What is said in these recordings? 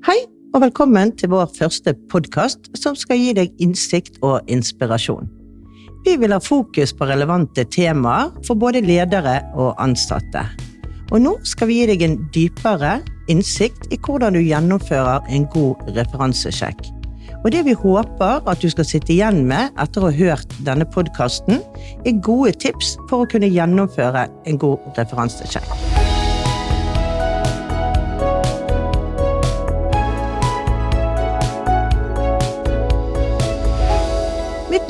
Hei, og velkommen til vår første podkast som skal gi deg innsikt og inspirasjon. Vi vil ha fokus på relevante temaer for både ledere og ansatte. Og nå skal vi gi deg en dypere innsikt i hvordan du gjennomfører en god referansesjekk. Og det vi håper at du skal sitte igjen med etter å ha hørt denne podkasten, er gode tips for å kunne gjennomføre en god referansesjekk.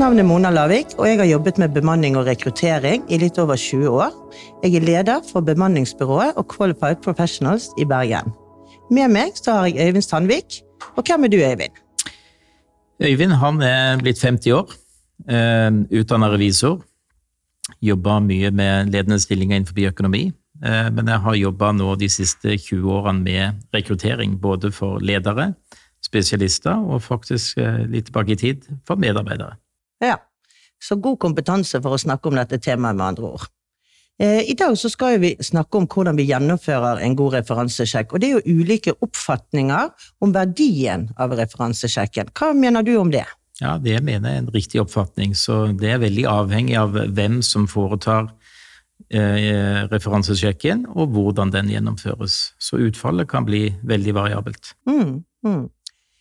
Mitt navn er Mona Lavik, og jeg har jobbet med bemanning og rekruttering i litt over 20 år. Jeg er leder for bemanningsbyrået og Qualified Professionals i Bergen. Med meg så har jeg Øyvind Sandvik. Og hvem er du, Øyvind? Øyvind han er blitt 50 år, eh, utdanna revisor. Jobba mye med ledende stillinger innenfor økonomi. Eh, men jeg har jobba nå de siste 20 årene med rekruttering, både for ledere, spesialister og faktisk eh, litt tilbake i tid for medarbeidere. Ja, så god kompetanse for å snakke om dette temaet, med andre ord. Eh, I dag så skal vi snakke om hvordan vi gjennomfører en god referansesjekk. og Det er jo ulike oppfatninger om verdien av referansesjekken. Hva mener du om det? Ja, Det mener jeg er en riktig oppfatning. så Det er veldig avhengig av hvem som foretar eh, referansesjekken, og hvordan den gjennomføres. Så utfallet kan bli veldig variabelt. Mm, mm.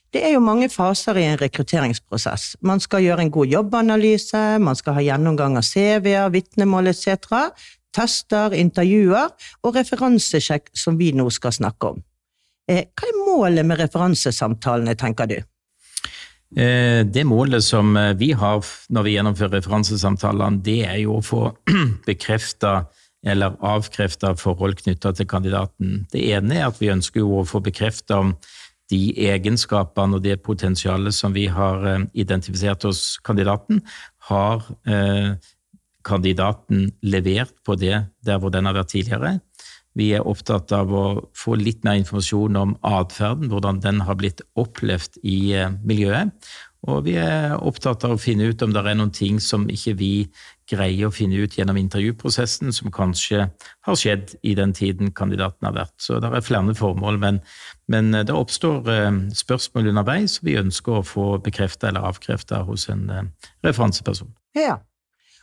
Det er jo mange faser i en rekrutteringsprosess. Man skal gjøre en god jobbanalyse, man skal ha gjennomgang av CV-er, vitnemål etc., tester, intervjuer og referansesjekk, som vi nå skal snakke om. Eh, hva er målet med referansesamtalene, tenker du? Eh, det målet som eh, vi har når vi gjennomfører referansesamtalene, det er jo å få bekrefta eller avkrefta forhold knytta til kandidaten. Det ene er at vi ønsker å få bekrefta om de egenskapene og det potensialet som vi har eh, identifisert hos kandidaten, har eh, kandidaten levert på det der hvor den har vært tidligere. Vi er opptatt av å få litt mer informasjon om atferden, hvordan den har blitt opplevd i eh, miljøet. Og vi er opptatt av å finne ut om det er noen ting som ikke vi greier å finne ut gjennom intervjuprosessen, som kanskje har skjedd i den tiden kandidaten har vært. Så det er flere formål, men, men det oppstår eh, spørsmål underveis som vi ønsker å få bekrefta eller avkrefta hos en eh, referanseperson. Ja,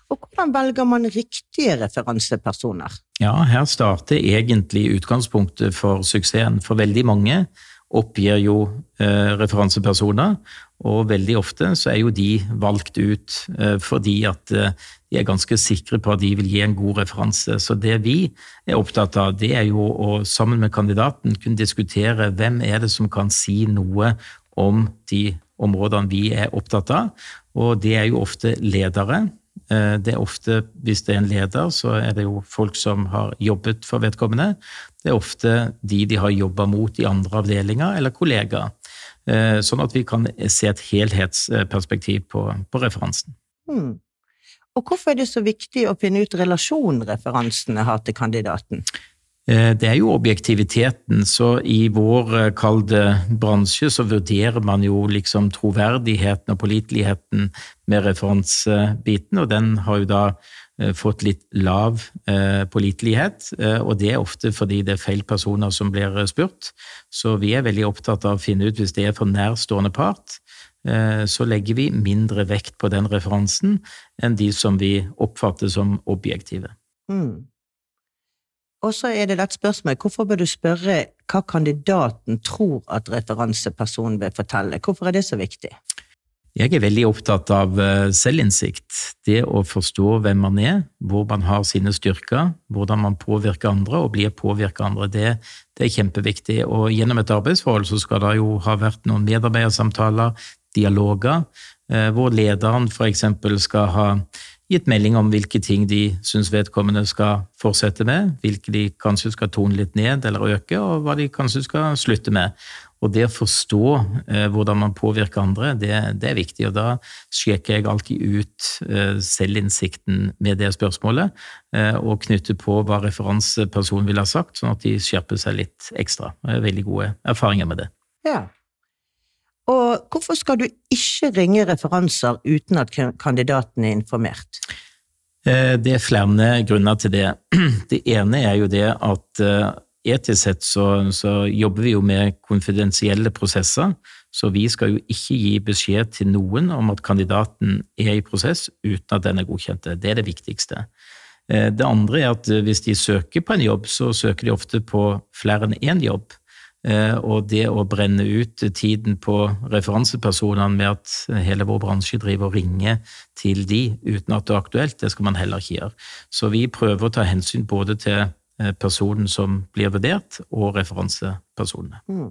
og hvordan velger man riktige referansepersoner? Ja, her starter egentlig utgangspunktet for suksessen. For veldig mange oppgir jo eh, referansepersoner, og veldig ofte så er jo de valgt ut eh, fordi at eh, de er ganske sikre på at de vil gi en god referanse. Så det vi er opptatt av, det er jo å sammen med kandidaten kunne diskutere hvem er det som kan si noe om de områdene vi er opptatt av, og det er jo ofte ledere. Eh, det er ofte, Hvis det er en leder, så er det jo folk som har jobbet for vedkommende. Det er ofte de de har jobba mot i andre avdelinger, eller kollegaer. Eh, sånn at vi kan se et helhetsperspektiv på, på referansen. Hmm. Og hvorfor er det så viktig å finne ut relasjonen referansene har til kandidaten? Eh, det er jo objektiviteten, så i vår kalde bransje så vurderer man jo liksom troverdigheten og påliteligheten med referansebiten, og den har jo da Eh, fått litt lav eh, pålitelighet, eh, og det er ofte fordi det er feil personer som blir spurt. Så vi er veldig opptatt av å finne ut hvis det er for nærstående part, så legger vi mindre vekt på den referansen enn de som vi oppfatter som objektive. Mm. Og så er det dette spørsmål, hvorfor bør du spørre hva kandidaten tror at referansepersonen vil fortelle? Hvorfor er det så viktig? Jeg er veldig opptatt av eh, selvinnsikt. Det å forstå hvem man er, hvor man har sine styrker, hvordan man påvirker andre og blir påvirket andre. Det, det, er kjempeviktig. Og gjennom et arbeidsforhold så skal det jo ha vært noen medarbeidersamtaler, dialoger, eh, hvor lederen f.eks. skal ha gitt melding om hvilke ting de syns vedkommende skal fortsette med, hvilke de kanskje skal tone litt ned eller øke, og hva de kanskje skal slutte med. Og det å forstå eh, hvordan man påvirker andre, det, det, er viktig. Og da sjekker jeg alltid ut eh, selvinnsikten med det spørsmålet, eh, og knytter på hva referansepersonen ville ha sagt, sånn at de skjerper seg litt ekstra. Jeg har veldig gode erfaringer med det. Ja. Og hvorfor skal du ikke ringe referanser uten at kandidaten er informert? Eh, det er flere grunner til det. Det ene er jo det at eh, etisk sett så, så, jobber vi jo med konfidensielle prosesser, så vi skal jo ikke gi beskjed til noen om at kandidaten er i prosess uten at den er godkjent. Det er det viktigste. Eh, det andre er at hvis de søker på en jobb, så søker de ofte på flere enn én jobb. Eh, og det å brenne ut tiden på referansepersonene med at hele vår bransje driver og ringer til de uten at det er aktuelt, det skal man heller ikke gjøre. Så vi prøver å ta hensyn både til eh, personen som blir vurdert, og referansepersonene. Mm.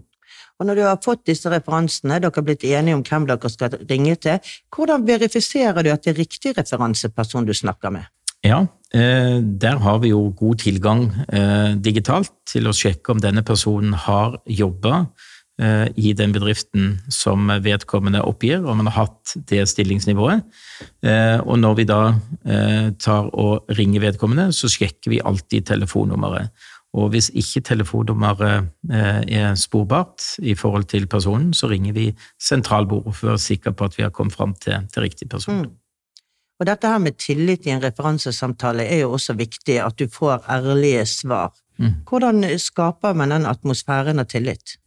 Og når du har fått disse referansene, dere har blitt enige om hvem dere skal ringe til, hvordan verifiserer du at det er riktig referanseperson du snakker med? Ja, der har vi jo god tilgang eh, digitalt til å sjekke om denne personen har jobba eh, i den bedriften som vedkommende oppgir, om han har hatt det stillingsnivået. Og når vi da tar og ringer vedkommende, så sjekker vi alltid telefonnummeret. Og hvis ikke telefonnummeret er sporbart i forhold til personen, så ringer vi sentralbordet for å være sikker på at vi har kommet fram til, til riktig person. Mm. Og dette her med tillit i en referansesamtale er jo også viktig, at du får ærlige svar. Mm. Hvordan skaper man den atmosfæren av tillit?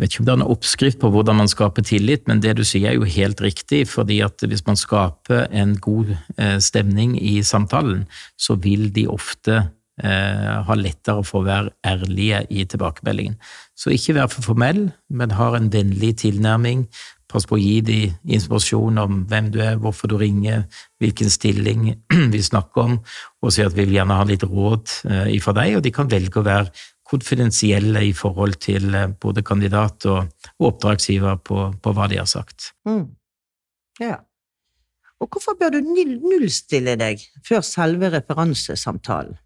Jeg vet ikke om det er en oppskrift på hvordan man skaper tillit, men det du sier er jo helt riktig. fordi at hvis man skaper en god eh, stemning i samtalen, så vil de ofte eh, ha lettere for å være ærlige i tilbakemeldingen. Så ikke vær for formell, men ha en vennlig tilnærming. Pass på å gi dem informasjon om hvem du er, hvorfor du ringer, hvilken stilling vi snakker om, og si at vi vil gjerne ha litt råd eh, fra deg, og de kan velge å være konfidensielle i forhold til eh, både kandidat og oppdragsgiver på, på hva de har sagt. Mm. Ja. Og hvorfor bør du nullstille deg før selve referansesamtalen?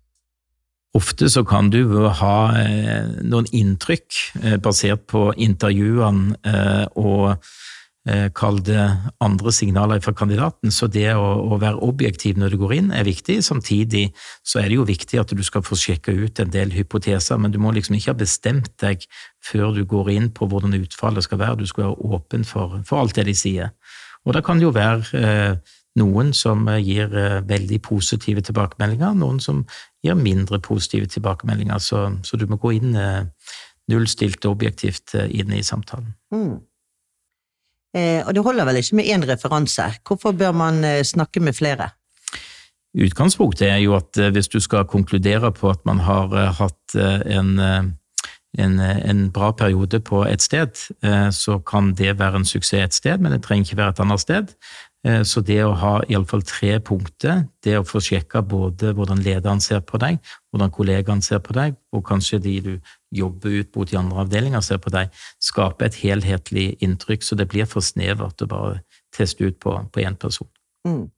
Ofte så kan du ha eh, noen inntrykk basert på intervjuene og Eh, kall det andre signaler fra kandidaten. Så det å, være objektiv når du går inn, er viktig. Samtidig så er det jo viktig at du skal få sjekka ut en del hypoteser, men du må liksom ikke ha bestemt deg før du går inn på hvordan utfallet skal være. Du skal være åpen for, for alt det de sier. Og da kan det jo være eh, noen som gir eh, veldig positive tilbakemeldinger, noen som gir mindre positive tilbakemeldinger, så, så du må gå inn eh, nullstilt og objektivt eh, inn i samtalen. Mm. Eh, og det holder vel ikke med én referanse. Hvorfor bør man eh, snakke med flere? Utgangspunktet er jo at eh, hvis du skal konkludere på at man har hatt en, en, en bra periode på et sted, så kan det være en suksess et sted, men det trenger ikke være et annet sted. Eh, så det å ha iallfall tre punkter, det å få sjekka både hvordan lederen ser på deg, hvordan kollegaen ser på deg, og kanskje de du jobber ut mot i andre avdelinger ser på deg, skaper et helhetlig inntrykk, så det blir for snevert å bare teste ut på én person. Mm.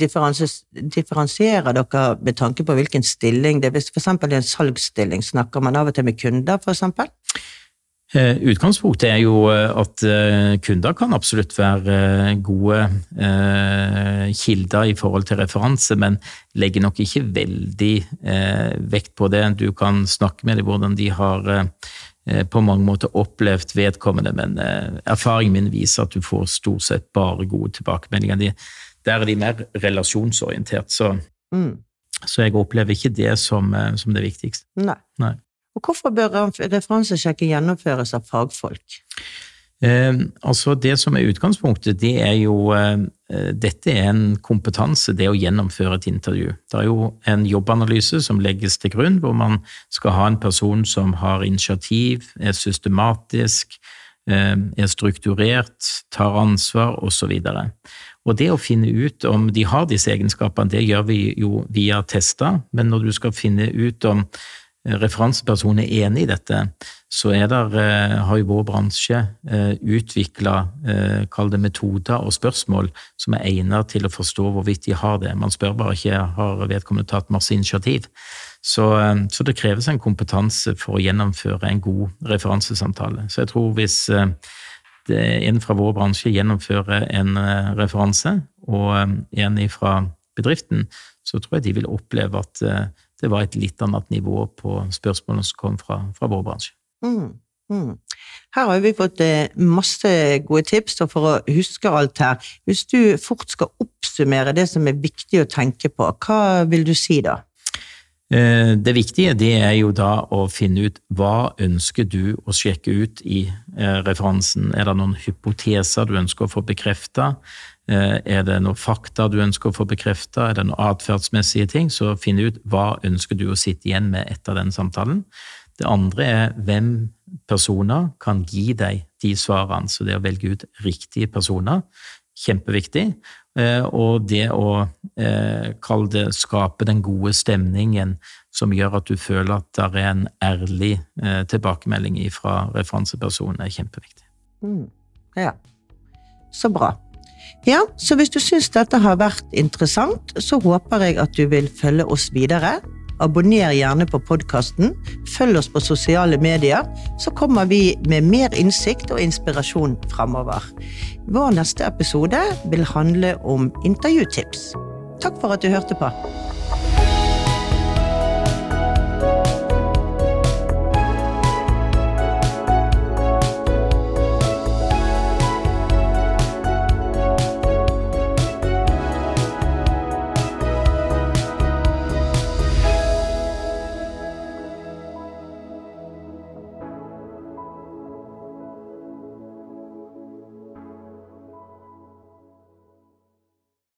Differensierer dere med tanke på hvilken stilling det er? Hvis for eksempel en salgsstilling, snakker man av og til med kunder? Eh, utgangspunktet er jo eh, at eh, kunder kan absolutt være gode kilder i forhold til referanse, men legger nok ikke veldig vekt på det. Du kan snakke med dem hvordan de har på mange måter opplevd vedkommende, men erfaringen min viser at du får stort sett bare gode tilbakemeldinger. Der er de mer relasjonsorientert, så, mm. så jeg opplever ikke det som, som det viktigste. Nei. Nei. Og hvorfor bør referansesjekken gjennomføres av fagfolk? Eh, altså Det som er utgangspunktet, det er jo eh, Dette er en kompetanse, det å gjennomføre et intervju. Det er jo en jobbanalyse som legges til grunn, hvor man skal ha en person som har initiativ, er systematisk, eh, er strukturert, tar ansvar osv. Og det å finne ut om de har disse egenskapene, det gjør vi jo via tester, men når du skal finne ut om referanseperson er enig i dette, så der, eh, har jo vår bransje eh, utvikla eh, kall det metoder og spørsmål som er egnet til å forstå hvorvidt de har det. Man spør bare ikke har vedkommende tatt masse initiativ. Så, så det kreves en kompetanse for å gjennomføre en god referansesamtale. Så jeg tror hvis en fra vår bransje gjennomfører en referanse, og en fra bedriften, så tror jeg de vil oppleve at det var et litt annet nivå på spørsmålene som kom fra, fra vår bransje. Mm, mm. Her har vi fått eh, masse gode tips, for å huske alt her, hvis du fort skal oppsummere det som er viktig å tenke på, hva vil du si da? Eh, det viktige det er jo da å finne ut hva ønsker du å sjekke ut i eh, referansen. Er det noen hypoteser du ønsker å få bekrefta? Eh, er det noen fakta du ønsker å få bekrefta? Er det noen atferdsmessige ting? Så finn ut hva ønsker du å sitte igjen med etter den samtalen. Det andre er hvem personer kan gi deg de svarene. Så det å velge ut riktige personer, kjempeviktig. Eh, og det å eh, kalle det skape den gode stemningen som gjør at du føler at det er en ærlig tilbakemelding fra referansepersonen, er kjempeviktig. Mm. Ja, så bra. Ja, så hvis du syns dette har vært interessant, så håper jeg at du vil følge oss videre. Abonner gjerne på podkasten, følg oss på sosiale medier, så kommer vi med mer innsikt og inspirasjon framover. Vår neste episode vil handle om intervjutips. Takk for at du hørte på.